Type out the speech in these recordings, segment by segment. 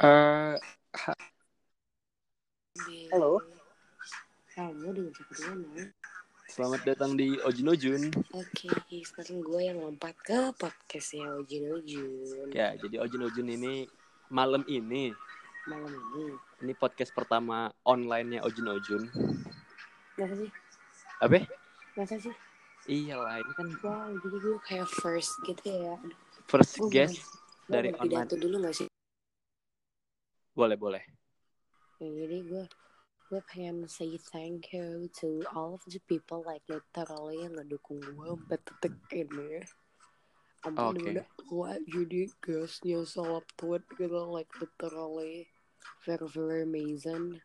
Eh, ha- Halo. Halo dengan siapa di mana? selamat datang di Ojin Ojun. Oke, sekarang gue yang lompat ke podcastnya Ojin Ojun Ya, jadi Ojin Ojun ini malam ini Malam ini ini podcast pertama online-nya Ojin Ojun. Masa sih? Apa? Masa sih? Iyalah, ini kan Wow, jadi gue kayak first gitu ya first Oh, guest Gue dari mau pidato online. dulu gak sih? Boleh, boleh. Jadi gue gue pengen say thank you to all of the people like literally yang ngedukung gue sampai detik ini sampai Oke. di mana gue jadi guestnya salap tweet gitu like literally very very amazing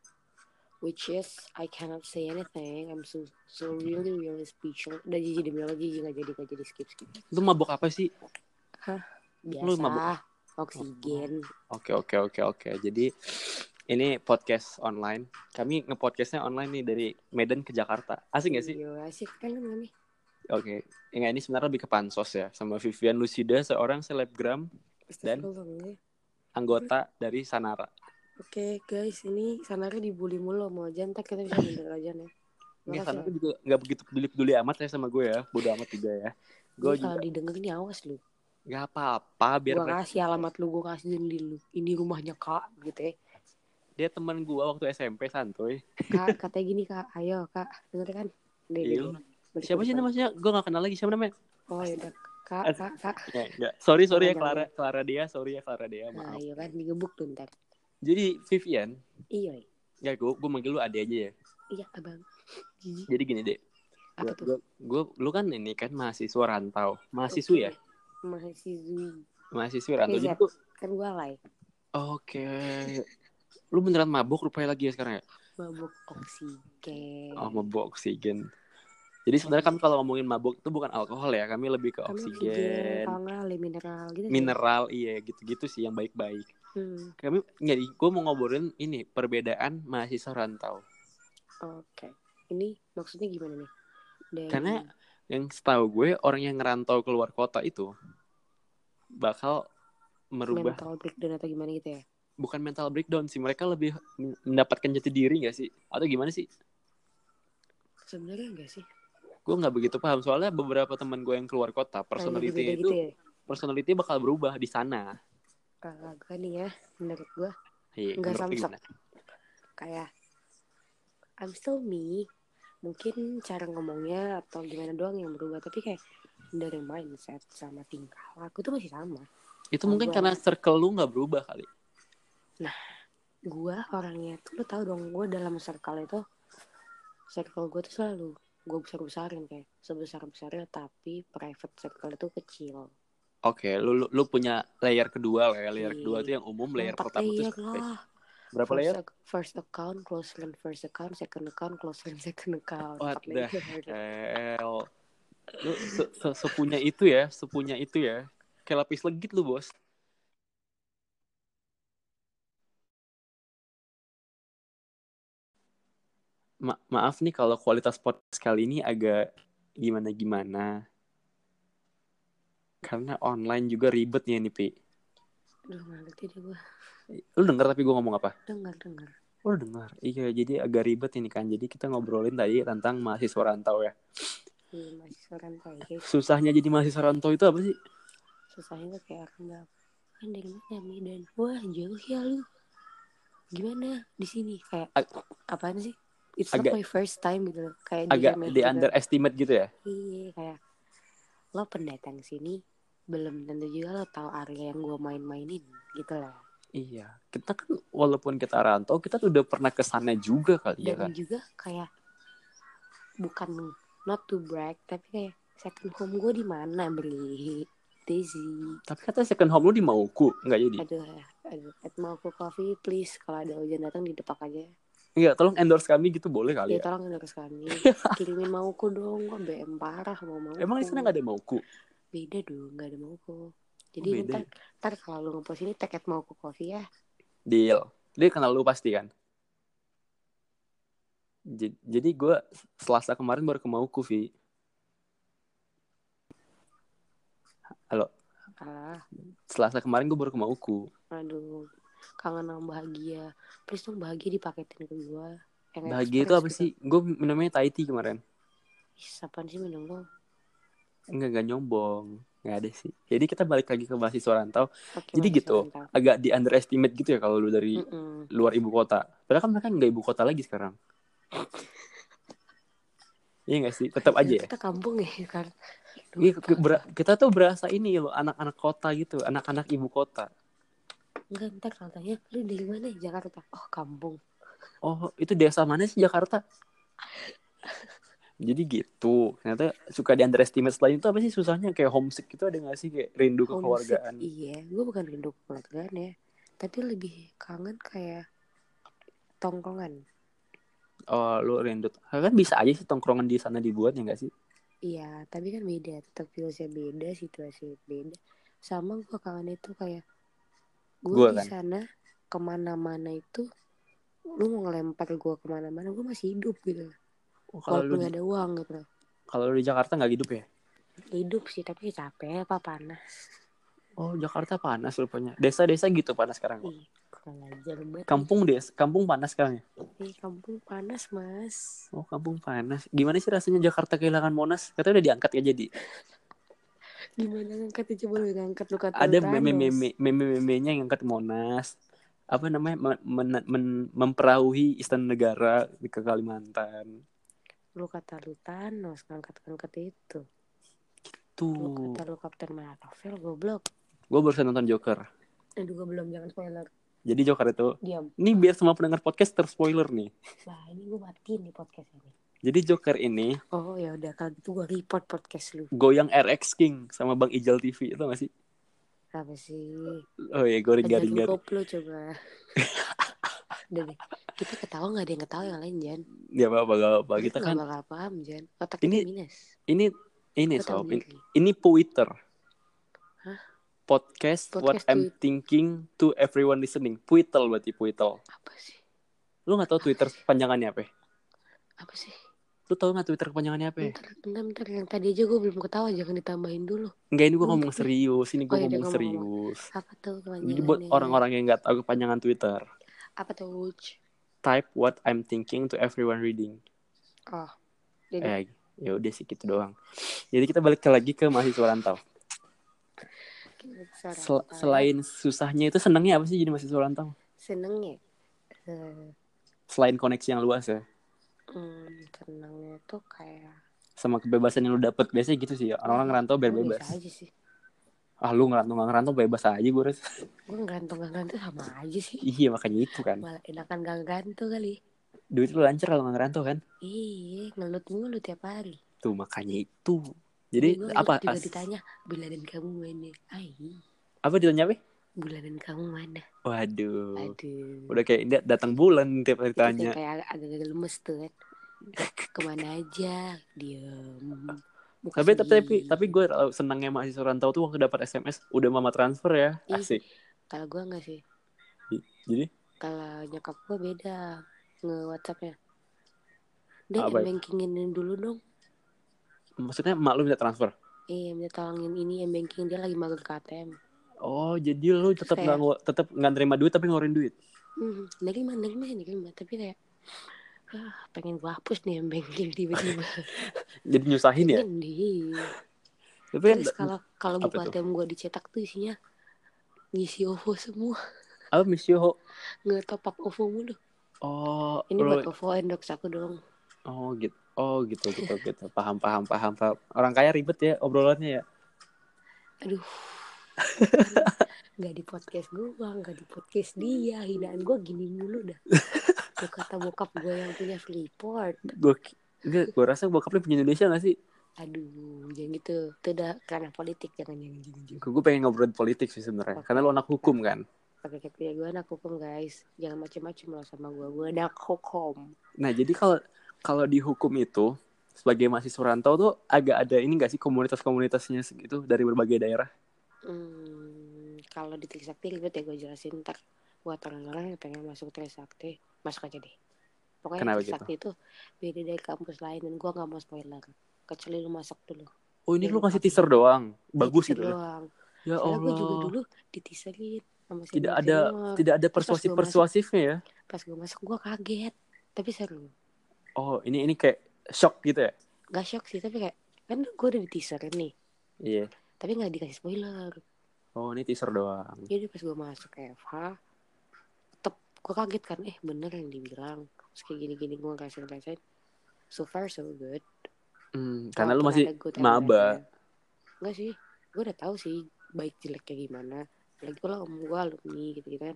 which is I cannot say anything I'm so so really really speechless udah jadi demi lagi nggak jadi nggak jadi skip skip Lu mabuk apa sih? Lu mabuk? Oksigen Oke, oke, oke, oke. Jadi ini podcast online. Kami nge-podcastnya online nih dari Medan ke Jakarta. Asik gak sih? Iya, asik kan kami Oke. Enggak, ini sebenarnya lebih ke pansos ya. Sama Vivian Lucida, seorang selebgram Dan? Ya. anggota dari Sanara. Oke guys, ini Sanara dibully mulu mau aja ntar kita bisa bener aja nih. Nggak, Makasih. Sanara juga nggak begitu peduli-peduli amat ya sama gue ya. Bodo amat juga ya. Gue kalau didengar nih awas lu. Nggak apa-apa biar mereka- kasih alamat lu, gue kasih di lu. Ini rumahnya kak, gitu ya. dia teman gue waktu SMP santuy. Kak, katanya gini kak, ayo kak, denger kan? Iya. Siapa sih namanya? Gue nggak kenal lagi siapa namanya. Oh yaudah, kak, As- kak, kak. Ya, enggak. Sorry sorry ya Clara Clara dia, sorry ya Clara dia, Nah maaf. iya kan, digebuk tuh ntar. Jadi Vivian, Iya, ya gue gue manggil lu ade aja ya. iya abang. Jadi gini deh, Apa gue, tuh? gue, lu kan ini kan mahasiswa rantau, mahasiswi ya, Oke. Mahasiswi. mahasiswi rantau. Iya, Jadi tuh, Kan gue alay. oke, lu beneran mabuk rupanya lagi ya sekarang ya? Mabuk oksigen. Oh, mabuk oksigen. Jadi sebenarnya kan kalau ngomongin mabuk itu bukan alkohol ya, kami lebih ke Kami oksigen, mineral gitu. sih. mineral, iya gitu-gitu sih yang baik-baik. Hmm. Kami jadi gue mau ngobrolin ini perbedaan mahasiswa rantau. Oke. Ini maksudnya gimana nih? Dari... Karena yang setahu gue orang yang ngerantau keluar kota itu bakal merubah mental breakdown atau gimana gitu ya? bukan mental breakdown sih, mereka lebih men- mendapatkan jati diri gak sih? Atau gimana sih? Sebenarnya enggak sih? Gue nggak begitu paham soalnya beberapa teman gue yang keluar kota personality beda-beda itu gitu ya? personality bakal berubah di sana. Kalau gue nih ya, menurut gue Iya, Nggak gimana? kayak I'm still me. Mungkin cara ngomongnya atau gimana doang yang berubah, tapi kayak dari mindset sama tingkah laku itu masih sama. Itu mungkin Gua- karena circle lu nggak berubah kali. Gue orangnya tuh, lu tau dong, gue dalam circle itu, circle gue tuh selalu gue besar-besarin kayak sebesar-besarnya tapi private circle itu kecil. Oke, lu, lu lu punya layer kedua lah ya. Layer Iya. kedua tuh yang umum, layer Empat pertama tuh layer lah. Berapa first, layer? first account, close friend first account, second account, close friend second account. What the hell? Lu se- se- sepunya itu ya, sepunya itu ya. Kayak lapis legit lu, Bos. Ma- maaf nih kalau kualitas podcast kali ini agak gimana-gimana. Karena online juga ribet ya nih, Pi. Aduh, nggak ngerti deh gue. Lu denger tapi gue ngomong apa? Dengar, dengar. Oh, lu denger. Iya, jadi agak ribet ini kan. Jadi kita ngobrolin tadi tentang mahasiswa rantau ya. Iya, masih seorang guys. Susahnya jadi mahasiswa rantau itu apa sih? Susahnya tuh kayak orang kan dari mana Medan? Wah, jauh ya lu. Gimana di sini? Kayak, Ag- apaan sih? It's agak- not my first time gitu loh. Kayak Agak di juga. underestimate gitu ya? Iya, kayak, lo pendatang sini, belum tentu juga lo tahu area yang gue main-mainin gitu lah. Iya, kita kan walaupun kita rantau, kita tuh udah pernah ke sana juga kali ya dan kan. juga kayak bukan not to brag tapi kayak second home gue di mana beli Daisy Tapi kata second home lu di Mauku, nggak jadi. aduh aduh at mau ke coffee please kalau ada hujan datang di depak aja Iya, tolong endorse kami gitu boleh kali ya ya. tolong endorse kami kirimin mauku dong kok BM parah mau mau Emang di sana nggak ada Mauku? beda dong nggak ada mauku jadi Oh, ini beda ntar, ntar kalau lu ngepost ini tag at mauku coffee ya Deal. Dia kenal lu pasti kan? J- Jadi gue selasa kemarin baru ke Mauku, Vi. Halo, alah selasa kemarin gue baru ke Mauku. aduh kangen sama bahagia please dong bahagia dipaketin ke gue Bahagia itu apa gitu. sih? Gue minumnya Thai tea kemarin. Ih, apaan sih minum dong Enggak, enggak nyombong. Enggak ada sih. Jadi kita balik lagi ke mahasiswa rantau. Oke, Jadi gitu. mantap. Agak di underestimate gitu ya kalau lu dari Mm-mm. luar ibu kota. Padahal kan mereka nggak ibu kota lagi sekarang. Iya nggak sih? Tetap aja ya. kita kampung ya kan Iya, ke- ber- kita tuh berasa ini loh, anak-anak kota gitu, anak-anak ibu kota. enggak ntar kalau tanya lu dari mana Jakarta oh kampung Oh, itu desa mana sih Jakarta? Jadi gitu. Ternyata suka di underestimate selain itu apa sih susahnya kayak homesick gitu ada gak sih kayak rindu Homesick, kekeluargaan? iya gue bukan rindu kekeluargaan ya tapi lebih kangen kayak tongkongan Oh, lu rindu. Kan bisa aja sih tongkrongan di sana dibuat ya gak sih? Iya, tapi kan beda, tetap feelsnya beda, situasi beda. Sama gue kangen itu kayak gue Gua di kan. sana ke mana-mana itu, lu mau ngelempar gue ke mana-mana, gue masih hidup gitu. Oh, kalau lu gak ada uang gitu. kalau lu di Jakarta nggak hidup ya? Hidup sih, tapi capek apa panas. Oh, Jakarta panas rupanya. Desa-desa gitu panas sekarang. Ih. Kampung des, kampung panas sekarang ya? Ih, kampung panas mas. Oh, kampung panas. Gimana sih rasanya Jakarta kehilangan Monas? Katanya udah diangkat ya jadi. Gimana ngangkat itu coba lu ngangkat lu kata Ada lu meme-meme meme-memenya yang angkat Monas. Apa namanya? Men- men- men- memperahui istana negara di ke Kalimantan. Lu kata lu Thanos ngangkat-ngangkat itu. Lu Tuh. kata lu Captain Marvel goblok. Gue barusan nonton Joker. Aduh gue belum jangan spoiler. Jadi Joker itu, Diam. ini biar semua pendengar podcast terspoiler nih. Nah ini gue matiin nih podcast ini. Jadi Joker ini Oh ya udah kalau gitu gue report podcast lu. goyang RX King sama Bang Ijal TV itu gak sih? Apa sih? Oh iya, Ajar garing lu garing. koplo coba. udah deh. Kita ketawa gak ada yang ketawa yang lain Jan. Ya apa apa apa. Kita nggak kan bakal paham Jan. Otak Ini- minus. ini ini tahu sob, ini, ini Twitter. Hah? Podcast, What Podcast I'm Thinking to Everyone Listening. Twitter berarti Twitter. Apa sih? Lu gak tahu Twitter panjangannya apa? Apa sih? Lu tahu gak Twitter panjangannya apa? Bentar, bentar, bentar. Yang tadi aja gue belum ketawa. Jangan ditambahin dulu. Enggak, ini gue Lu ngomong ngerti? serius. Ini gue Oh, iya, ngomong serius. Apa tuh kepanjangannya? buat orang-orang yang gak tahu kepanjangan Twitter, Apa tuh? Type what I'm thinking to everyone reading. Oh. Jadi Eh, ya udah sih gitu doang. Jadi kita balik ke lagi ke mahasiswa rantau. Sel- selain susahnya itu senangnya apa sih jadi mahasiswa rantau? senengnya eh, Selain koneksi yang luas ya, hmm, senengnya tuh kayak sama kebebasan yang lu dapet biasanya gitu sih. Orang-orang ngerantau biar gue bebas. biasa aja sih Ah lu ngerantau nggak ngerantau bebas aja gue rasa. gue ngegantung gak ngegantung sama aja sih Iya makanya itu kan. malah enakan gak ngegantung kali Duit lu lancar kalau nggak ngerantau kan. iya ngelut mulu tiap hari Tuh makanya itu. Jadi Gue apa? juga as- ditanya bulanan kamu mana ay apa ditanya apa? bulanan kamu mana Waduh. aduh Udah kayak datang bulan tiap hari tanya. kayak agak- agak-agak lemes tuh kan ke mana aja diem Muka Tapi tapi tapi, tapi gue senangnya mahasiswa rantau tuh waktu dapat SMS udah mama transfer ya. Ih. Asik. kalau gue enggak sih Jadi kalau nyokap gue beda nge WhatsAppnya itu? bankingin dulu dong. maksudnya emak lu minta transfer. Iya, minta tolongin ini yang banking dia lagi magang ke ATM. Oh, jadi lu tetap nggak tetap nggak nerima duit tapi ngeluarin duit. Hmm, nerima, nerima, nerima. Tapi kayak, ah, pengen gua hapus nih yang banking tiba-tiba. Jadi nyusahin ya. Ini. Tapi kan kalau kalau buku? ATM gua dicetak tuh isinya ngisi OVO semua. apa Miss Yoho? Nge-top up OVO mulu. Oh, Ini buat OVO endorse aku dong. oh gitu. Oh gitu gitu gitu. Paham paham paham paham. Orang kaya ribet ya obrolannya ya. Aduh. Gak di podcast gua, gak di podcast dia. Hinaan gua gini mulu dah. Tuh kata bokap gua yang punya Freeport. Gue gue rasa bokap lu punya Indonesia gak sih? Aduh, jangan gitu. Itu udah karena politik, jangan jangan jangan. jangan. Gue pengen ngobrolin politik sih sebenarnya. Karena lu anak hukum kan. Pakai kata gue anak hukum guys, jangan macem-macem lah sama gue. Gue anak hukum. Nah, jadi kalau kalau di hukum itu sebagai mahasiswa rantau tuh agak ada ini gak sih komunitas-komunitasnya gitu dari berbagai daerah? Hmm, kalau di Trisakti ribet ya gue jelasin ntar buat orang-orang yang pengen masuk Trisakti masuk aja deh. Pokoknya Kenapa Trisakti itu beda dari kampus lain dan gue nggak mau spoiler. Kecuali lu masuk dulu. Oh ini lu kasih teaser doang. Bagus Teaser gitu doang. Ya Soalnya gue juga Allah. dulu diteaserin. sama si Tidak ada Taylor. tidak ada persuasif persuasifnya ya. pas gue masuk gue kaget tapi seru Oh, ini ini kayak shock gitu ya. gak shock sih tapi kayak kan gue udah di teaser nih Iya. tapi nggak dikasih spoiler Oh, ini teaser doang. jadi pas gue masuk FH gue kaget kan eh bener yang dibilang terus kayak gini-gini gue ngerasain ngerasain so far so good Hmm, karena lu masih maba. Enggak sih, gue udah tahu sih baik jeleknya gimana. Lagi pula om gue alumni gitu gitu kan.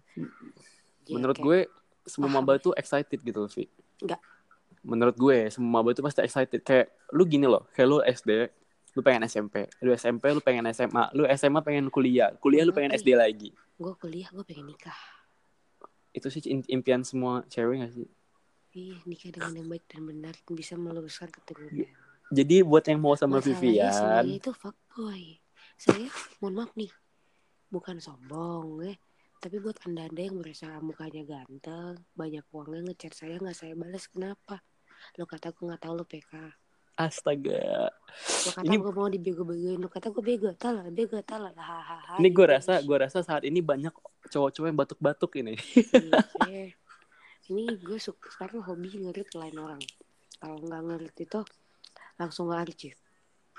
Jadi Menurut kayak, gue semua paham maba ya. tuh excited gitu, Vi. Enggak. Menurut gue semua maba tuh pasti excited. Kayak lu gini loh, kayak lu SD, lu pengen SMP, lu SMP lu pengen SMA, lu SMA pengen kuliah, kuliah lu pengen. SD lagi. gue kuliah gue pengen nikah. Itu sih im- impian semua cewek gak sih? Ih nikah dengan yang baik dan benar dan bisa meluruskan keturunan. Jadi buat yang mau sama Masalahnya Vivian, saya itu fuckboy. Saya mohon maaf nih, bukan sombong ya. Tapi buat anda-anda yang merasa mukanya ganteng, banyak uangnya ngechat saya nggak saya balas kenapa? Lo kata gue nggak tahu lo PK. Astaga. Lo kata Ini- gue mau dibego-begoin, lo kata gue bego, talah, bego, talah, hahaha. Ini gue rasa, gue rasa saat ini banyak cowok-cowok yang batuk-batuk ini. Iya. Ini gue suka sekarang hobi ngerit lain orang. Kalau nggak ngerit itu langsung nge-archive.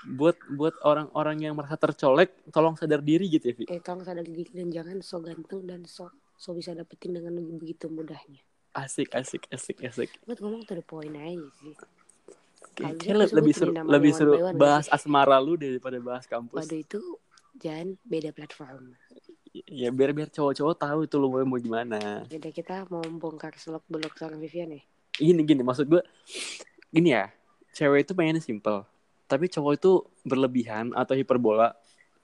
buat buat orang-orang yang merasa tercolek, tolong sadar diri gitu ya, Vi. Eh, tolong sadar diri dan jangan so ganteng dan so so bisa dapetin dengan begitu mudahnya. Asik, asik, asik, asik. Buat ngomong point aja sih. Kalau Kayak bisa le- aku lebih sebutin seru, lebih seru bahas asmara lu daripada bahas kampus. Waduh itu jangan beda platform. Ya biar biar cowok-cowok tahu itu lu mau mau gimana. Jadi kita mau bongkar selok belok seorang Vivian ya. Gini gini maksud gue gini ya, cewek itu pengennya simple. Tapi cowok itu berlebihan atau hiperbola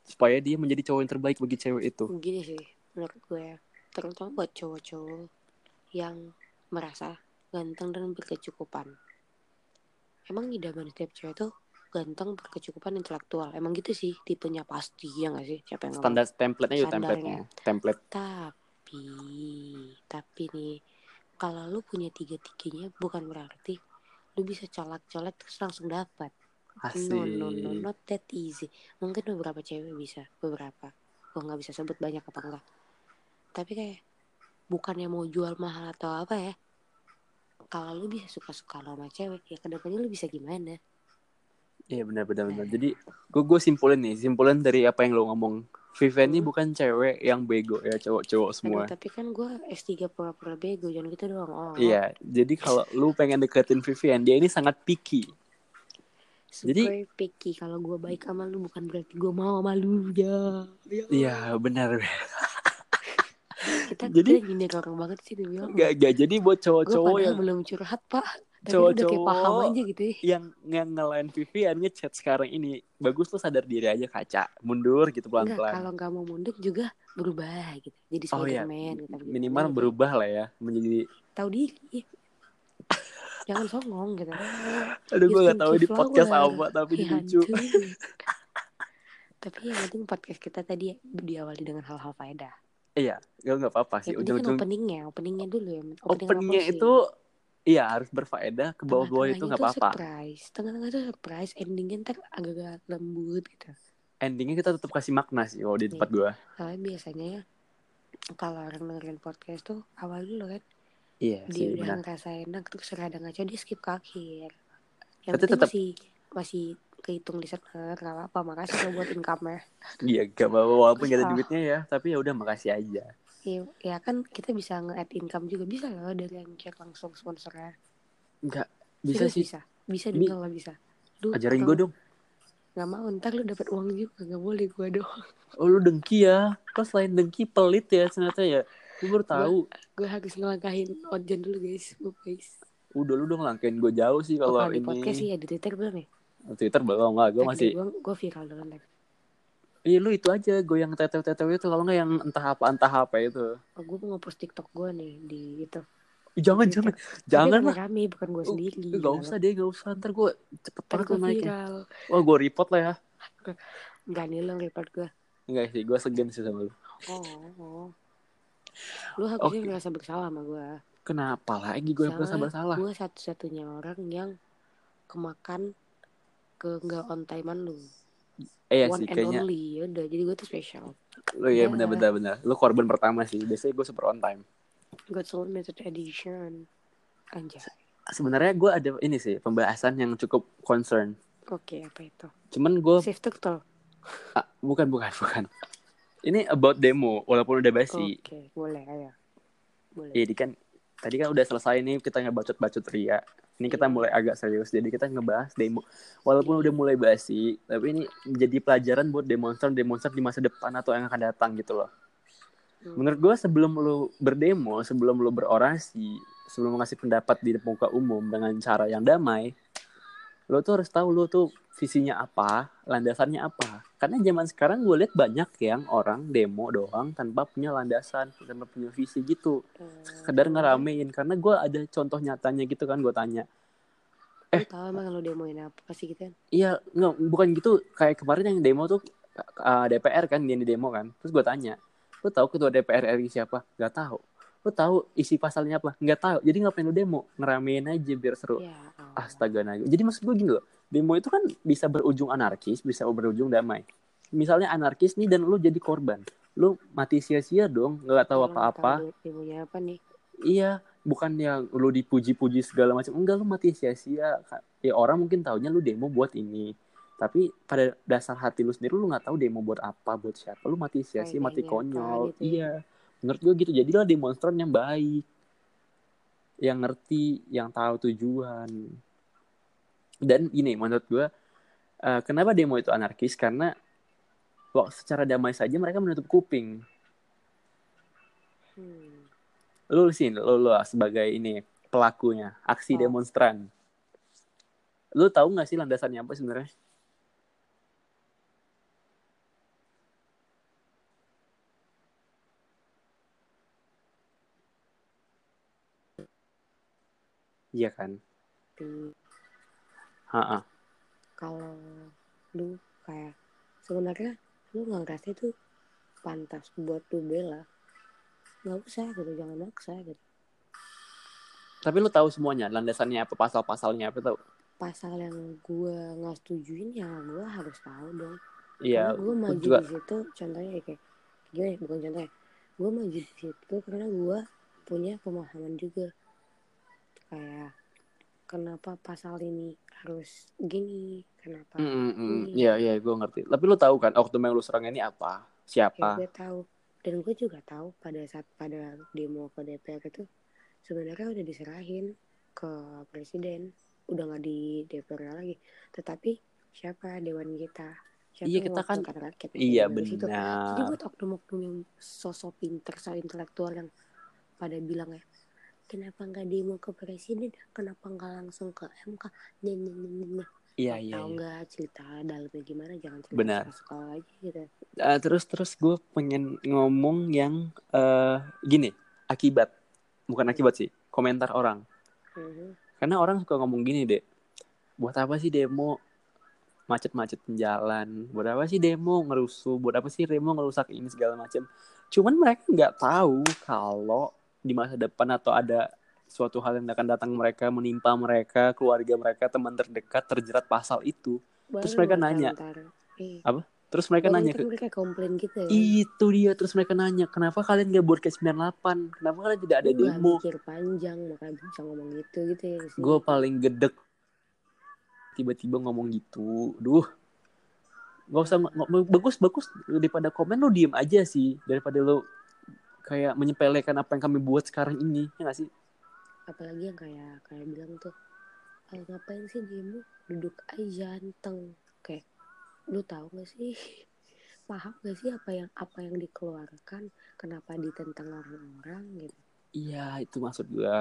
supaya dia menjadi cowok yang terbaik bagi cewek itu. Gini sih menurut gue ya. Terutama buat cowok-cowok yang merasa ganteng dan berkecukupan. Emang idaman setiap cewek tuh ganteng berkecukupan intelektual. Emang gitu sih tipenya pasti ya gak sih? Siapa yang ngomong? Standar template-nya template-nya. Template. Tapi, tapi nih, kalau lu punya tiga-tiganya bukan berarti lu bisa colak-colak terus langsung dapat. Asik. No, no, no, not that easy. Mungkin beberapa cewek bisa, beberapa. Gua nggak bisa sebut banyak apa enggak. Tapi kayak bukannya mau jual mahal atau apa ya. Kalau lu bisa suka-suka sama cewek, ya ke depannya lu bisa gimana? Iya benar benar benar. Jadi gue gue simpulin nih, simpulin dari apa yang lo ngomong. Vivian ini Hmm. bukan cewek yang bego ya cowok-cowok semua. Aduh, tapi kan gue S3 pura-pura bego, jangan gitu doang. Oh, Iya, jadi kalau lu pengen deketin Vivian, dia ini sangat picky. super jadi- picky. Kalau gue baik sama lu bukan berarti gue mau sama lu ya. Ya. Iya benar. Kita Jadi- kita nyindir orang banget sih dia bilang. Gak gak jadi buat cowok-cowok yang belum curhat pak. Kayak paham Cowok-cowok aja gitu ya. yang yang ngelain Vivian ngechat sekarang ini bagus tuh sadar diri aja kaca mundur gitu pelan-pelan. kalau nggak mau mundur juga berubah gitu. Jadi Oh iya, Spiderman gitu. Minimal berubah lah ya menjadi. Tahu diri. Jangan songong gitu. Aduh gue gak tahu di podcast apa tapi Ya, lucu. Tapi yang penting podcast kita tadi diawali dengan hal-hal faedah. Iya, gue nggak apa-apa sih. Kan Ujung-ujung openingnya, openingnya dulu ya. Opening closing. itu iya harus berfaedah ke bawah-bawah itu nggak apa-apa. surprise. Tengah-tengah tuh surprise. Endingnya ntar agak-agak lembut gitu. Endingnya kita tetap kasih makna sih kalau di tempat gue. Soalnya biasanya ya kalau orang dengerin podcast tuh awal dulu kan Iya dia sih udah benar. ngerasa enak terus rada ngaco dia skip ke akhir. Yang Tapi tetap- masih masih kehitung listener gak apa makasih lo buat income ya. Iya gak apa-apa walaupun gak ada Ah. duitnya ya, tapi ya udah makasih aja. ya ya kan kita bisa nge-add income juga bisa loh dari yang chat langsung sponsornya Enggak bisa Serius sih. bisa bisa juga bisa Duh, Ajarin gue dong. nggak mau ntar lu dapat uang juga nggak boleh gue doang Oh lu dengki ya. Kok selain dengki pelit ya ternyata ya. Gue baru tahu. gue harus ngelangkahin ojen dulu guys guys Udah lu dong langkain gue jauh sih Oh, kalau kalau di ini. podcast sih ya di twitter belum ya Twitter belum lah, gue masih. gue viral dulu ntar Iya lu itu aja, gue yang tetew-tetew itu kalau nggak yang entah apa entah apa itu. oh, gue mau nge-post tiktok gue nih di itu Ih, jangan jangan jangan lah. rame bukan gue Oh, sendiri Gak usah deh, gak usah. Ntar gue cepet banget naiknya. viral Wah gue report lah ya. nggak nih lo report gue Enggak sih, gue segan sih sama lu. oh, oh. lu harusnya Oke. merasa bersalah sama gue Kenapa lagi gue yang merasa bersalah? gue satu-satunya orang yang kemakan ke nggak on timean lu. Eh ya one sih and kayaknya only ya udah. Jadi gue tuh spesial lu ya Ya. benar-benar benar lu korban pertama sih. Biasanya gue super on time. Gue soul method edition. Anjay. Sebenarnya gue ada ini sih pembahasan yang cukup concern. Oke apa itu? Cuman gue safe to tuh ah, bukan bukan bukan. Ini about demo walaupun udah basi. Oke boleh ayo. Boleh. Jadi kan tadi kan udah selesai nih kita ngebacot-bacot Ria. Ini kita mulai agak serius. Jadi kita ngebahas demo. Walaupun udah mulai basi, tapi ini menjadi pelajaran buat demonstran-demonstran di masa depan atau yang akan datang gitu loh. Hmm. Menurut gue sebelum lu berdemo, sebelum lu berorasi, sebelum ngasih pendapat di muka umum dengan cara yang damai, lu tuh harus tahu lu tuh visinya apa, landasannya apa. Karena zaman sekarang gue lihat banyak yang orang demo doang tanpa punya landasan, tanpa punya visi gitu. Eh, sekedar ngeramein. Karena gue ada contoh nyatanya gitu kan gue tanya. Lu tahu emang lu demoin apa pasti gitu kan? Iya nggak bukan gitu. Kayak kemarin yang demo tuh uh, DPR kan yang di demo kan. Terus gue tanya lu tahu ketua DPR RI siapa? Nggak tahu lu tahu isi pasalnya apa nggak tahu jadi ngapain lu demo ngeramein aja biar seru ya oh. astaga naga jadi maksud gue gini loh demo itu kan bisa berujung anarkis bisa berujung damai misalnya anarkis nih dan lu jadi korban lu mati sia-sia dong nggak tahu nggak apa-apa demonya apa nih Iya, bukan yang lu dipuji-puji segala macam. Enggak, lu mati sia-sia. Ya orang mungkin taunya lu demo buat ini. Tapi pada dasar hati lu sendiri lu nggak tahu demo buat apa, buat siapa. Lu mati sia-sia, mati konyol. gitu ya. Iya. Menurut gue gitu. Jadilah demonstran yang baik. Yang ngerti, yang tahu tujuan. Dan ini menurut gue eh, kenapa demo itu anarkis? Karena wah, secara damai saja mereka menutup kuping. hmm. lu sih lu, lu sebagai ini pelakunya aksi Oh. demonstran lu tahu nggak sih landasannya apa sebenarnya iya kan? Ha-ha. kalau lu kayak sebenarnya lu nggak ngerasa itu pantas buat lu bela? Nggak usah gitu jangan maksa gitu. Tapi lu tahu semuanya landasannya apa pasal-pasalnya apa tahu? Pasal yang gua nggak setujuin ya gua harus tahu dong. Iya gua maju juga di situ contohnya ya kayak gimana ya, bukan contohnya. Gua maju di situ karena gua punya pemahaman juga kayak kenapa pasal ini harus gini? Kenapa Mm, mm, mm. ini? Iya iya gue ngerti. Tapi lu tahu kan oknum yang lu serang ini apa? Ya siapa gue tahu. Dan gue juga tahu pada saat pada demo ke DPR itu sebenarnya udah diserahin ke presiden. Udah nggak di DPR lagi. Tetapi siapa dewan kita? Siapa Iya, kita kan- rakyat iya situ. jadi benar. buat oknum-oknum yang sosok pinter so intelektual yang pada bilang ya kenapa nggak demo ke presiden? Kenapa nggak langsung ke MK nah. iya iya tahu iya. nggak cerita dalamnya gimana jangan cerita Benar. sekolah aja gitu. Eh, terus terus gue pengen ngomong yang eh gini akibat. Bukan akibat sih komentar orang. Mhm. karena orang suka ngomong gini deh buat apa sih demo? Macet-macet jalan. Buat apa sih demo ngerusuh? Buat apa sih demo ngerusak ini segala macam cuman mereka nggak tahu kalau di masa depan atau ada suatu hal yang akan datang mereka menimpa mereka keluarga mereka teman terdekat terjerat pasal itu. Terus Baru mereka nanya. ntar, eh, terus mereka baru nanya ke mereka komplain gitu ya. Itu dia terus mereka nanya kenapa kalian gak buat kayak 98 kenapa kalian tidak ada nggak demo? mikir panjang makanya bisa ngomong gitu gitu ya gue paling gedek. Tiba-tiba ngomong gitu. Duh. Nggak usah bagus bagus. Daripada komen lo diem aja sih. Daripada lo kayak menyepelekan apa yang kami buat sekarang ini ya gak sih? Apalagi yang kayak kayak bilang tuh "Ah, ngapain sih demo duduk aja anteng kayak lu tahu gak sih? Paham gak sih apa yang apa yang dikeluarkan? Kenapa ditentang orang-orang gitu? Iya itu maksud gue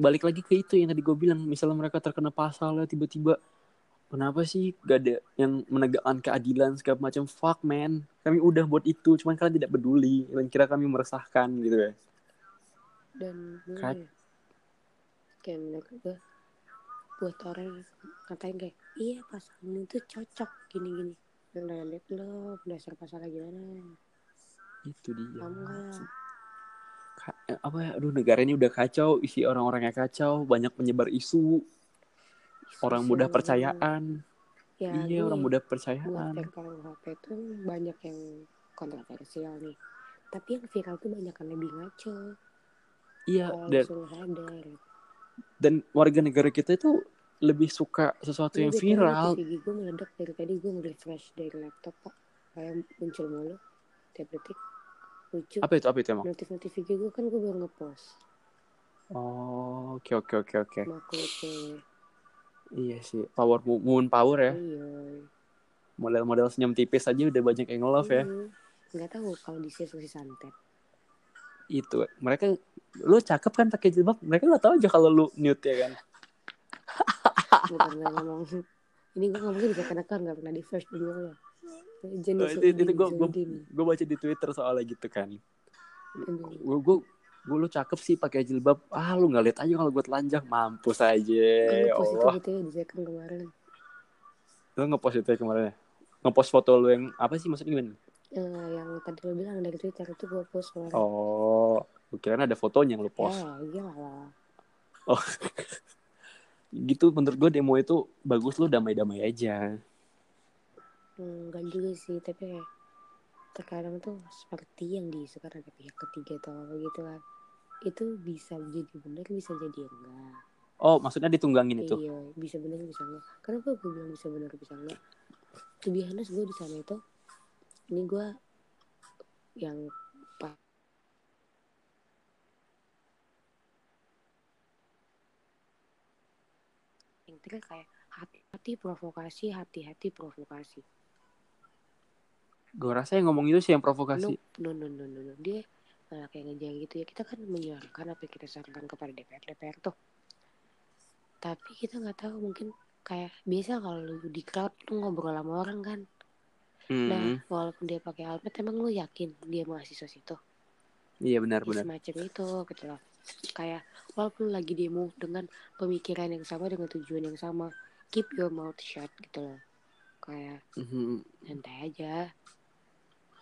balik lagi ke itu yang tadi gue bilang misalnya mereka terkena pasal ya tiba-tiba kenapa sih gak ada yang menegakkan keadilan segala macam? Fuck man. Kami udah buat itu cuman kalian tidak peduli. Kalian kira kami meresahkan gitu ya. Dan Kat- ya, kayak menurut gue buat orang katain kayak iya pasal ini tuh cocok gini-gini. Udah lihat lo dasar pasalnya gimana? Itu dia. Kamu Ka- eh, apa ya? Aduh negara ini udah kacau isi orang-orangnya kacau banyak penyebar isu orang mudah percayaan. Ya iya orang nih, muda buat percayaan viral HP itu banyak yang kontroversial nih. Tapi yang viral tuh banyak yang lebih ngaco. Iya kalau dan dan warga negara kita itu lebih suka sesuatu yang BTW viral. notif gue meledak dari tadi gue nge-refresh dari laptop pak. Kayak muncul mulu. Tiap detik. Lucu. Apa itu? Apa itu emang? Notif-notif IG gue kan gue baru ngepost. Oh oke oke oke oke. Makhluk cewek iya sih power mo- moon power ya. Iya. Model-model senyum tipis aja udah banyak yang nge-love ya. Hmm. nggak tahu kalau di sisi santet. Itu mereka lu cakep kan pakai jilbab mereka nggak tahu aja kalau lu nude ya kan? Bukan gue ngomong. Ini gue ngomongnya bisa kena kan nggak pernah di first dulu ya Oh, jenis itu itu gue gue baca di twitter soalnya gitu kan. Gue gue gue lu cakep sih pakai jilbab. Ah lu nggak lihat aja kalau gue telanjang. Mampus aja Kan ya ngepost itu gitu ya di kemarin. Lu ngepost itu ya kemarin ya? Ngepost foto lu yang apa sih maksudnya gimana? Eh, yang tadi lo bilang dari Twitter itu gue post kemarin. Oh kira ada fotonya yang lu post. Ya iya lah oh. Gitu menurut gue demo itu bagus lu damai-damai aja. Enggak juga sih tapi kayak terkadang tuh seperti yang diisukan ada pihak ketiga atau apa gitu kan. Itu bisa jadi benar bisa jadi enggak. Oh maksudnya ditunggangin itu? Iya bisa benar bisa enggak. Kenapa gue bilang bisa benar bisa enggak. Be honest gue di sana itu ini gue yang yang kayak hati-hati provokasi hati-hati provokasi gue rasa yang ngomong itu sih yang provokasi No, no, no, no, no, no. Dia malah kayak ngejar gitu ya. Kita kan menyuarakan apa yang kita sarankan kepada DPR, DPR tuh. Tapi kita nggak tahu mungkin kayak biasa kalau lu di crowd tuh ngobrol sama orang kan. Nah, Hmm, walaupun dia pakai helmet, emang lu yakin dia mahasiswa situ? iya Ya, benar-benar. semacam itu gitu loh. Kayak walaupun lagi demo dengan pemikiran yang sama, dengan tujuan yang sama, keep your mouth shut gitu loh. Kayak Mhm, santai aja.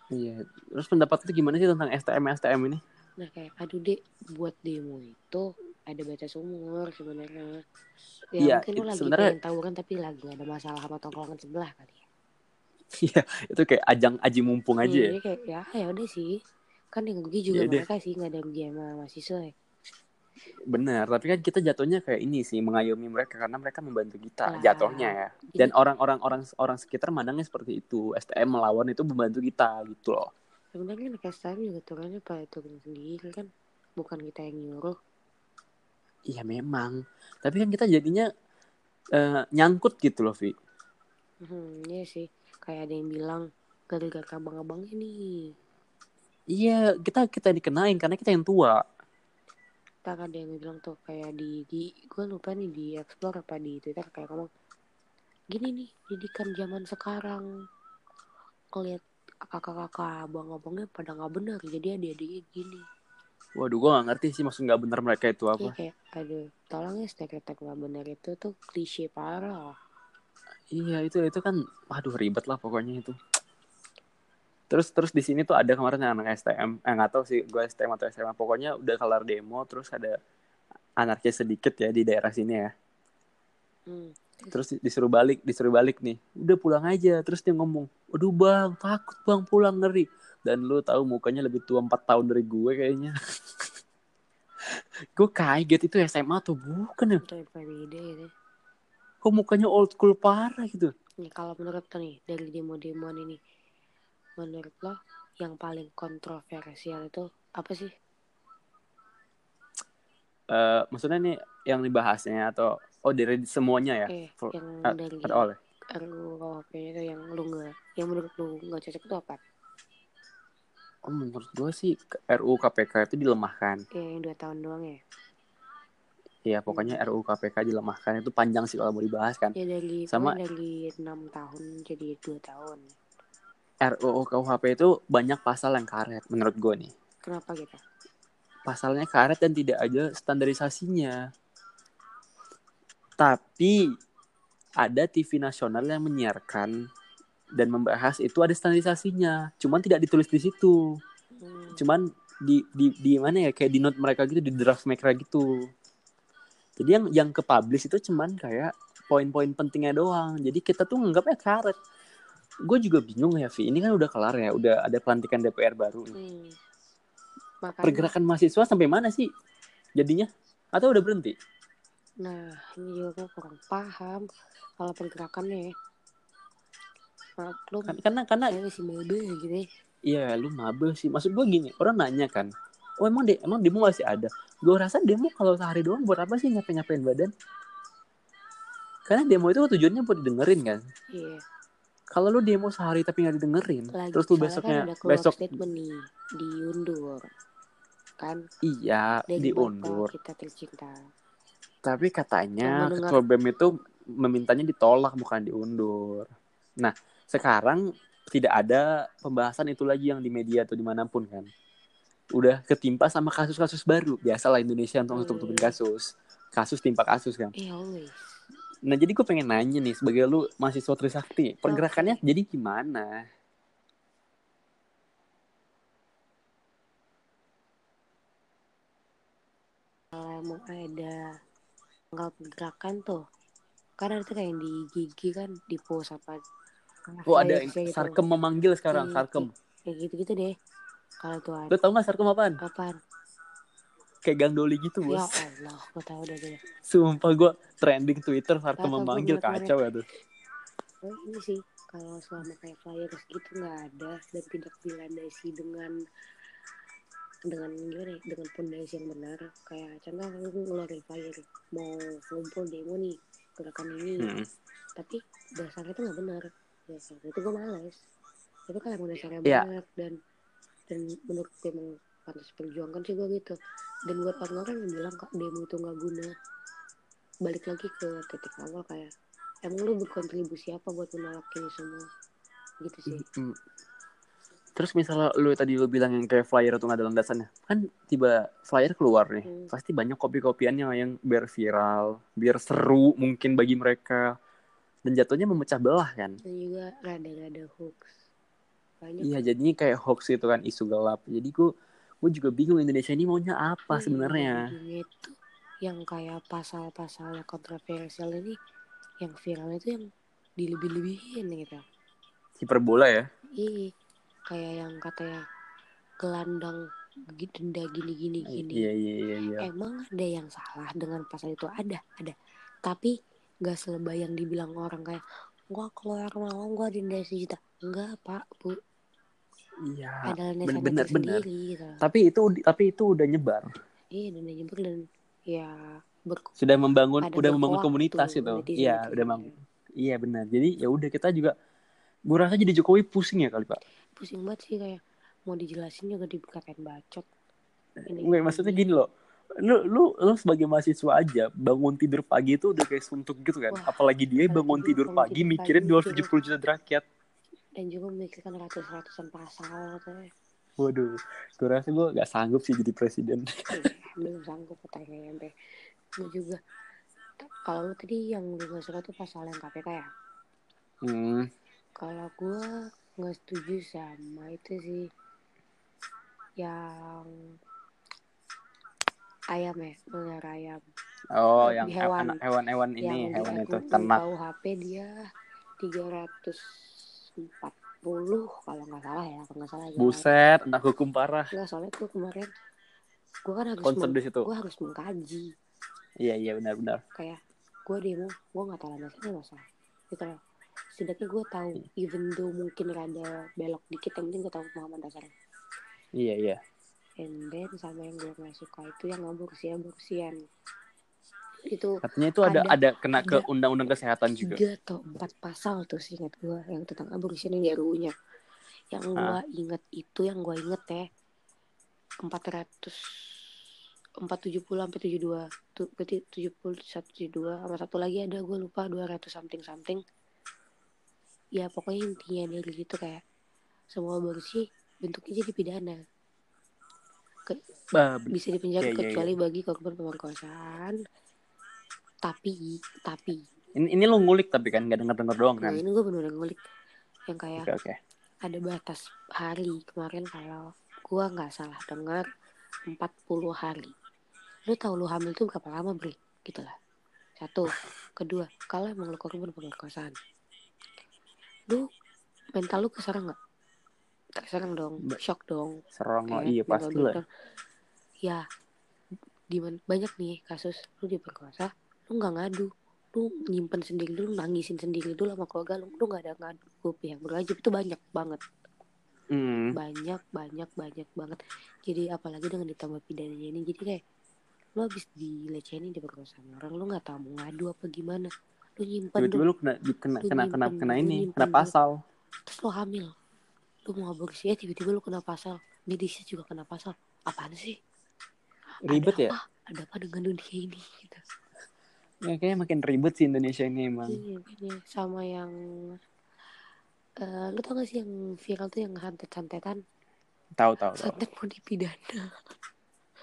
Iya. Terus pendapat lu gimana sih tentang STM STM ini? Nah kayak aduh dek buat demo itu ada batas umur sebenarnya. Ya Iya, mungkin lu lagi sebenarnya- pengen tawuran tapi lagi ada masalah sama tongkrongan sebelah kali ya. Iya, itu kayak ajang aji mumpung aja Iya, ya. kayak ya ya udah sih. Kan yang rugi juga deh. mereka sih nggak ada rugi sama mahasiswa ya. Benar, tapi kan kita jatuhnya kayak ini sih mengayomi mereka karena mereka membantu kita Lah, jatuhnya ya. Dan orang-orang orang orang sekitar mandangnya seperti itu. STM melawan itu membantu kita gitu loh. Sebenarnya anak STM juga turunnya pada turun sendiri kan. Bukan kita yang nyuruh. Iya memang. Tapi kan kita jadinya eh, nyangkut gitu loh, Vi. Hmm, iya sih. Kayak ada yang bilang gara-gara abang-abang ini. Iya, kita kita dikenain karena kita yang tua. Ntar ada yang bilang tuh kayak di di gue lupa nih di explore apa di twitter kayak ngomong gini nih didikan zaman sekarang ngeliat kakak-kakak abang-abangnya pada nggak benar jadi adik-adiknya gini Waduh, gua gak ngerti sih maksud nggak bener mereka itu Iya apa. kayak aduh tolong ya stereotip nggak benar itu tuh klise parah Iya itu itu kan, waduh ribet lah pokoknya itu. Terus terus di sini tuh ada kemarin yang anak STM, eh nggak tahu sih gue STM atau SMA, pokoknya udah kelar demo, terus ada anarkis sedikit ya di daerah sini ya. hmm. Terus di- disuruh balik, disuruh balik nih, udah pulang aja. Terus dia ngomong, aduh bang, takut bang pulang ngeri. Dan lu tahu mukanya lebih tua 4 tahun dari gue kayaknya. gue kaget itu SMA atau bukan ya? gitu Kok mukanya old school parah gitu? nih kalau menurut nih dari demo-demoan ini menurut lo yang paling kontroversial itu apa sih Eh, maksudnya nih yang dibahasnya atau oh dari semuanya ya? eh For- yang eh, dari Ada all ya? RUU itu yang lu nggak yang menurut lu nggak cocok itu apa Oh, menurut gue sih RUU KPK itu dilemahkan. ya, yang dua tahun doang ya Ya pokoknya RUU KPK dilemahkan itu panjang sih kalau mau dibahas kan. ya dari Sama- dari enam tahun jadi dua tahun RUU KUHP itu banyak pasal yang karet menurut gue nih. kenapa gitu Pasalnya karet dan tidak ada standarisasinya. Tapi ada TV nasional yang menyiarkan dan membahas itu ada standarisasinya. Cuman tidak ditulis di situ. hmm. Cuman di di di mana ya kayak di note mereka gitu di draft mereka gitu. Jadi yang yang ke publish itu cuman kayak poin-poin pentingnya doang. Jadi kita tuh nganggapnya karet. Gue juga bingung ya, Vi. Ini kan udah kelar ya, udah ada pelantikan DPR baru. nih. Hmm. Makanya, Pergerakan mahasiswa sampai mana sih jadinya? Atau udah berhenti? nah ini juga gue kurang paham kalau pergerakannya ya. Maklum, Kan- Karena karena saya masih maba gitu ya. Iya, lu mabel sih. Maksud gue gini, orang nanya kan, oh emang de emang demo masih ada? Gue rasa demo kalau sehari doang buat apa sih ngapain-ngapain badan? Karena demo itu tujuannya buat didengerin kan. Iya. Kalau lu demo sehari tapi nggak didengerin, Lagi terus lu besoknya kan besok statement nih diundur kan iya diundur. Kita tercinta. Tapi katanya mendengar- ketua BEM itu memintanya ditolak bukan diundur. Nah, sekarang tidak ada pembahasan itu lagi yang di media atau di mana pun kan. Udah ketimpa sama kasus-kasus baru. Biasalah Indonesia untuk Hmm. tutup-tutupin kasus. Kasus timpa kasus kan. Eh always. Nah, jadi gue pengen nanya nih sebagai lu mahasiswa Trisakti, pergerakannya jadi gimana? Kalau mau ada tanggal pergerakan tuh ada tuh kayak yang di gigi kan di post apa Oh, ada gitu. Sarkem memanggil sekarang, Iya, Sarkem. kayak gitu gitu deh kalau tuh ada Lu tau gak Sarkem apaan? apaan Kayak Gang Doli gitu, ya bos. Allah gue tahu deh gue Sumpah gue trending Twitter gua memanggil kacau ya tuh. oh, ini sih kalau selama kayak flyers gitu nggak ada dan tidak dilandasi dengan dengan gimana ya dengan pondasi yang benar kayak contoh lu ngeluarin flyer mau ngumpul demo nih gerakan ini Hmm. tapi dasarnya itu nggak benar dasarnya itu gue males itu kan emang dasarnya Iya. benar dan dan menurut gue emang pantas perjuangkan sih gue gitu dan buat orang-orang yang bilang kak demo itu nggak guna balik lagi ke titik awal kayak emang lu berkontribusi apa buat menolak ini semua gitu sih Hmm. Terus misalnya lu tadi lu bilang yang kayak flyer itu nggak ada landasannya, kan tiba flyer keluar nih, Hmm. pasti banyak kopi-kopiannya yang biar viral, biar seru mungkin bagi mereka, dan jatuhnya memecah belah kan. dan juga rada-rada hoax banyak Iya, jadinya kayak hoax itu kan isu gelap. Jadi gue gue juga bingung Indonesia ini maunya apa Iya, sebenarnya. itu yang kayak pasal-pasal yang kontroversial ini yang viral itu yang dilebih-lebihin gitu Hiperbola ya. Iya, kayak yang katanya gelandang denda gini gini gini. Iya iya iya iya. Emang ada yang salah dengan pasal itu ada, ada. Tapi gak selebay yang dibilang orang kayak gua keluar malam gua denda sejuta. Enggak pak, bu. Iya. Bener, bener, bener. tersendiri gitu. Tapi itu tapi itu udah nyebar. Iya, denda jemput dan ya Sudah membangun udah membangun komunitas itu. Iya, udah membangun. Iya benar. Jadi ya udah kita juga gue rasa jadi Jokowi pusing ya kali Pak. Pusing banget sih kayak mau dijelasin juga dikatain bacot. Ini, Nggak, maksudnya gini loh. Lu, lu lu sebagai mahasiswa aja bangun tidur pagi itu udah kayak suntuk gitu kan. Wah, Apalagi dia bangun tidur bangun pagi tidur mikirin pagi 270 juta rakyat. Dan juga memikirkan ratus-ratusan pasal katanya. Waduh, gue rasa gue gak sanggup sih jadi presiden. Iya, belum sanggup katanya sampai gue juga kalau lu tadi yang lu gak suka tuh pasal yang KPK ya Hmm, kalau gue nggak setuju sama itu sih yang ayam ya benar ayam Oh, yang hewan hewan-hewan ini, yang hewan itu ternak. KUHP dia 340 kalau nggak salah ya kalau nggak salah ya. Buset, anak hukum parah. nggak soalnya tuh kemarin gue kan harus Concern meng- di situ. gue harus mengkaji Iya, iya benar-benar. kayak gue demo gue nggak tahu landasannya masalah gitu loh setidaknya gue tahu Iya. even though mungkin rada belok dikit yang penting gue tahu pemahaman dasarnya Iya, iya. and then sama yang gue nggak suka itu yang aborsi aborsian itu Katanya itu ada Ada- ada kena ke undang-undang kesehatan juga. tiga atau empat pasal tuh seingat gue yang tentang aborsian yang di RUU-nya yang gue inget itu yang gue inget ya empat ratus empat tujuh puluh sampai tujuh dua. Tuh berarti tujuh puluh satu tujuh dua sama satu lagi ada gue lupa dua ratus something something ya pokoknya intinya dari gitu kayak semua aborsi bentuknya jadi pidana. Ben- bisa dipenjara Iya, iya, kecuali bagi korban pemerkosaan tapi tapi. Ini ini lo ngulik tapi kan nggak denger-denger doang nah kan. ini gue bener-bener ngulik. Yang kayak Oke, oke. ada batas hari kemarin kalau gua nggak salah dengar 40 hari. Lu tahu lu hamil tuh berapa lama Bre gitu lah. Satu. Kedua kalau emang lu korban pemerkosaan lu mental lu keserang nggak? Keserang dong shock dong. Oh, kayak iya pasti lah. ya di banyak nih kasus lu diperkosa lu nggak ngadu. Lu nyimpen sendiri lu nangisin sendiri dulu sama keluarga lu. Lu nggak ada ngadu ke pihak berwajib itu banyak banget. Hmm. banyak banyak banyak banget. Jadi apalagi dengan ditambah pidananya ini. Jadi kayak lu habis dilecehin diperkosa sama orang lu nggak tahu mau ngadu apa gimana. Lu nyimpen tiba-tiba lu kena kena Lu kena kena nyimpen kena dulu, ini kena dulu. pasal. Terus lu hamil. Lu mau aborsi ya tiba-tiba lu kena pasal. Medisnya juga kena pasal. Apaan sih? Ribet ada ya? apa? Ada apa dengan dunia ini? Gitu ya kayaknya makin ribet sih Indonesia ini emang. Iya, makanya sama yang eh lu tau gak sih yang viral tuh yang santet-santetan? Tahu tahu tahu santet mau dipidana.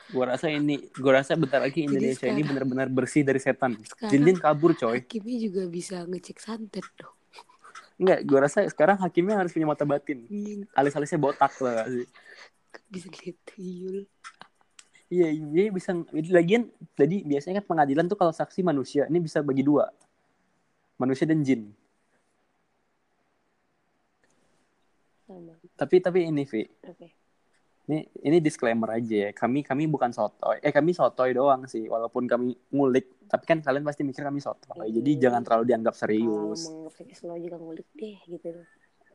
Gua rasa ini gua rasa bentar lagi Indonesia ini sekarang- benar-benar bersih dari setan. Jin-jin kabur coy. hakimnya juga bisa ngecek santet dong. Enggak gua rasa sekarang hakimnya harus punya mata batin. Iya, alis-alisnya botak lah sih? Bisa lihat tuyul Iya, iya bisa. Lagian, jadi biasanya kan pengadilan tuh kalau saksi manusia, ini bisa bagi dua. Manusia dan jin. sama Tapi tapi ini, Vi. oke Ini ini disclaimer aja ya. Kami kami bukan sotoy. Eh kami sotoy doang sih. Walaupun kami ngulik, tapi kan kalian pasti mikir kami sotoy. Jadi Iya. jangan terlalu dianggap serius. mau ngefix lo juga ngulik deh gitu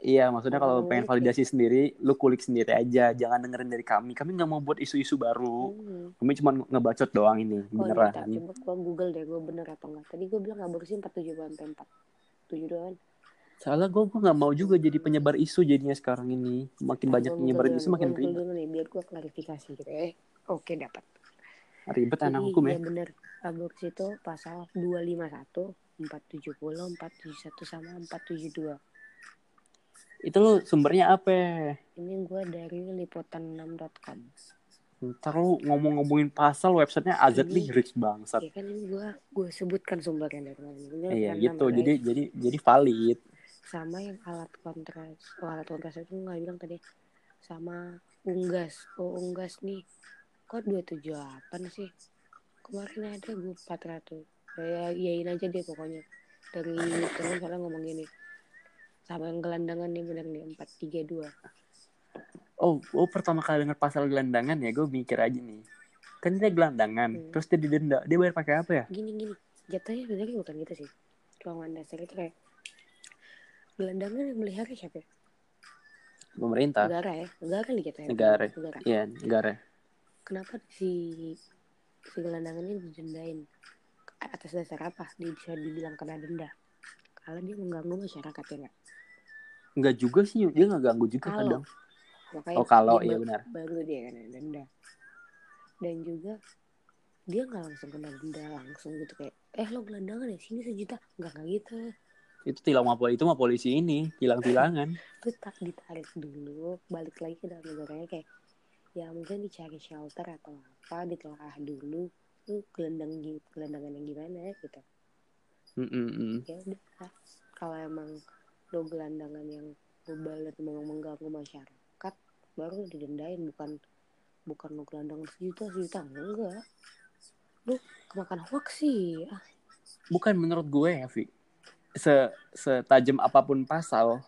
Iya, maksudnya kalau Kalau pengen validasi sendiri, lu kulik sendiri aja. Jangan dengerin dari kami. Kami nggak mau buat isu-isu baru. hmm. Kami cuma ngebacot doang ini, oh iya beneran. tak, coba gua google deh gua bener apa enggak tadi gua bilang aborsi 47 sampai 4 tujuh doang Soalnya gue gue nggak mau juga jadi penyebar isu jadinya sekarang ini. Makin Nah, banyak penyebar Google isu makin Google ribet. dulu nih biar gua klarifikasi gitu eh oke dapat Ribet anak hukum ya. iya bener aborsi itu pasal 251 470 471 sama 472 Itu lu sumbernya apa? ini gua dari liputan6.com Ntar lu ngomong-ngomongin pasal websitenya Azadli Ini- Rich bangsat. ya kan ini gua gua sebutkan sumbernya dari mana. Iya Liputan6, gitu. Jadi jadi jadi valid. sama yang alat kontras oh, alat kontras itu nggak bilang tadi. Sama unggas. Oh unggas nih. Kok 278 sih? Kemarin ada gue 400 ya iyain aja deh pokoknya. Dari terus misalnya ngomong gini sama yang gelandangan nih bener nih 432 Oh, oh pertama kali denger pasal gelandangan ya, gue mikir aja nih. Kan dia gelandangan, Hmm. terus dia didenda. Dia bayar pakai apa ya? gini gini jatuhnya sebenarnya bukan gitu sih keuangan dasar itu kayak gelandangan yang melihara siapa ya? Pemerintah. negara ya negara kan jatuhnya Negara. negara Iya, negara. kenapa si si gelandangan ini didendain atas dasar apa dia bisa dibilang kena denda kalau dia mengganggu masyarakat ya nggak Enggak juga sih, dia nggak ganggu juga Kalau. kadang. makanya Oh, kalau, iya ba- benar. baru dia kena denda dan juga dia nggak langsung kena denda langsung gitu kayak eh lo gelandangan ya sini sejuta nggak nggak gitu Itu tilang sama polisi, itu mah polisi ini, tilang-tilangan. terus tak ditarik dulu balik lagi ke dalam negaranya kayak ya mungkin dicari shelter atau apa ditelaah dulu lu gelendang gi- gelandangan yang gimana gitu Mm-mm-mm. ya udah kalau emang lo gelandangan yang bebal dan memang mengganggu masyarakat baru lo didendain bukan bukan lo gelandangan sejuta sejuta enggak lu kemakan hoax sih ah, Bukan menurut gue ya, Vi. Se setajam apa pun pasal,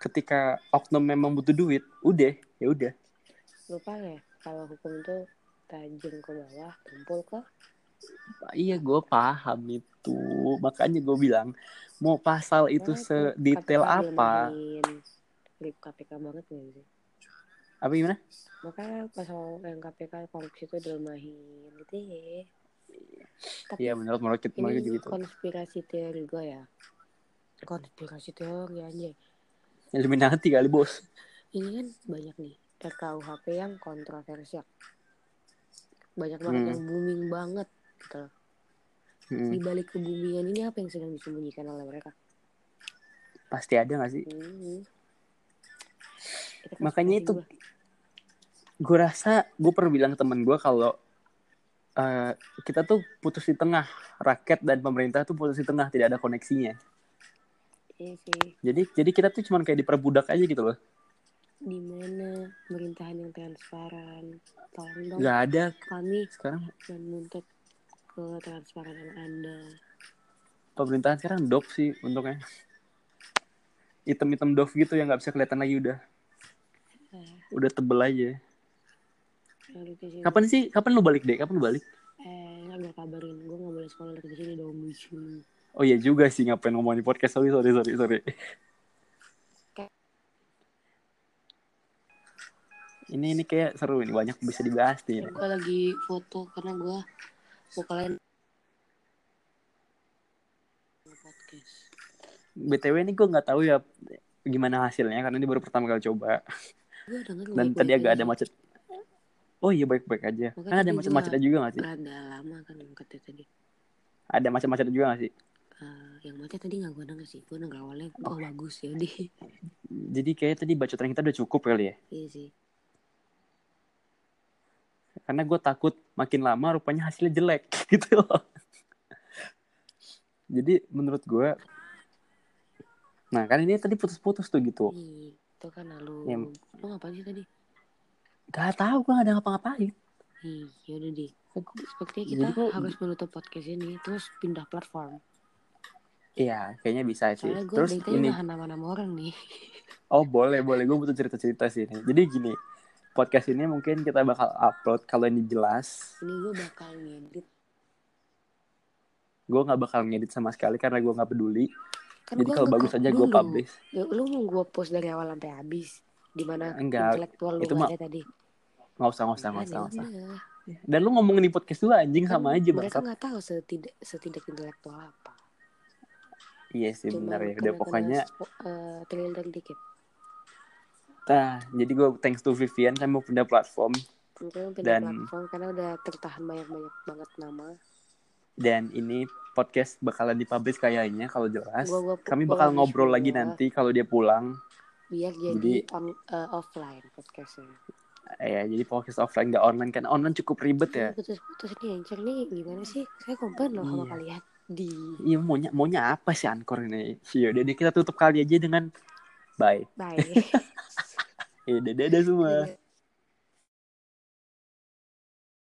ketika oknum memang butuh duit, udah, ya udah. lupa ya kalau hukum itu tajam ke bawah tumpul ke Iya, gue paham itu. Makanya gue bilang, mau pasal itu tuh sedetail KPK apa? Lip KPK banget gak sih Apa gimana? makanya pasal yang KPK korupsi itu dilemahin gitu ya tapi Iya, menurut menurut kita ini gitu. konspirasi teori gue ya konspirasi teori aja Illuminati kali bos. ini kan banyak nih RKUHP yang kontroversial banyak banget Hmm. yang booming banget gitu. Hmm, di balik kebumian ini apa yang sedang disembunyikan oleh mereka? Pasti ada gak sih? Hmm. Makanya itu gue rasa gue pernah bilang ke temen gue kalau eh, kita tuh putus di tengah. Rakyat dan pemerintah tuh putus di tengah tidak ada koneksinya. Iya sih. Jadi jadi kita tuh cuman kayak diperbudak aja gitu loh. Di mana pemerintahan yang transparan tolong dong. Nggak ada. Kami sekarang menuntut ketransparan anda. Pemerintahan sekarang dop sih untuknya item-item dove gitu yang nggak bisa kelihatan lagi udah. Eh, udah tebel aja. Ke sini. kapan sih? Kapan lu balik deh kapan lu balik? Eh nggak gue kabarin. Gue nggak boleh sekolah dari sini dong lucu oh iya juga sih ngapain ngomongin podcast? Sorry sorry sorry sorry. Ini ini kayak seru ini. Banyak bisa dibahas nih gue lagi foto karena gue kalian. Podcast. Btw ini gue nggak tahu ya gimana hasilnya karena ini baru pertama kali coba. Gue dan tadi agak ada macet. Oh iya baik baik aja kan ada tadi macet gua- macetnya juga nggak sih? rada lama kan angkatnya tadi. Ada macet macetnya juga nggak sih? Eh, yang macet tadi nggak gue denger sih. Gue denger awalnya oh bagus ya deh jadi kayak tadi bacotan kita udah cukup kali ya? Iya sih karena gue takut makin lama rupanya hasilnya jelek gitu loh. Jadi menurut gue nah kan ini tadi putus-putus tuh gitu. Itu kan lalu. Yang- lo ngapain sih tadi? Gak tahu gue gak ada ngapa-ngapain. Ih, yaudah deh. Sepertinya Jadi kita gua- harus menutup podcast ini terus pindah platform. Iya kayaknya bisa sih. Soalnya gue terus ini nahan nama-nama orang nih. Oh boleh boleh. Gue butuh cerita-cerita sih ini. Jadi gini podcast ini mungkin kita bakal upload kalau ini jelas. Ini gue bakal ngedit. Gue nggak bakal ngedit sama sekali karena gue nggak peduli. Kan jadi kalau bagus aja gue publish. ya, lu mau gue post dari awal sampai habis di mana Enggak, intelektual lu itu mah ada tadi. Nggak usah nggak usah nggak usah ya usah. Dan lu ngomongin di podcast dulu anjing Kan sama aja mereka nggak tahu setidak setidak intelektual apa. Iya sih Cuma benar ya. Udah pokoknya trailer dikit Nah, jadi gue thanks to Vivian saya mau pindah platform Mungkin pindah Dan- platform karena udah tertahan banyak-banyak banget nama. dan ini podcast bakalan dipublish kayaknya kalau jelas. Gua- gua- Kami bakal ngobrol lagi ya. nanti kalau dia pulang. Biar jadi, Jadi- on, eh, offline podcastnya. Eh, ya, jadi podcast offline nggak online kan online cukup ribet ya. Ini Putus-putus nih Anchor nih gimana sih? Saya komplain loh sama Iya. kalian. Di Iya maunya maunya apa sih Anchor ini? Iya, udah deh, kita tutup kali aja dengan bye. bye. Iya, dadah dadah semua. Dadah.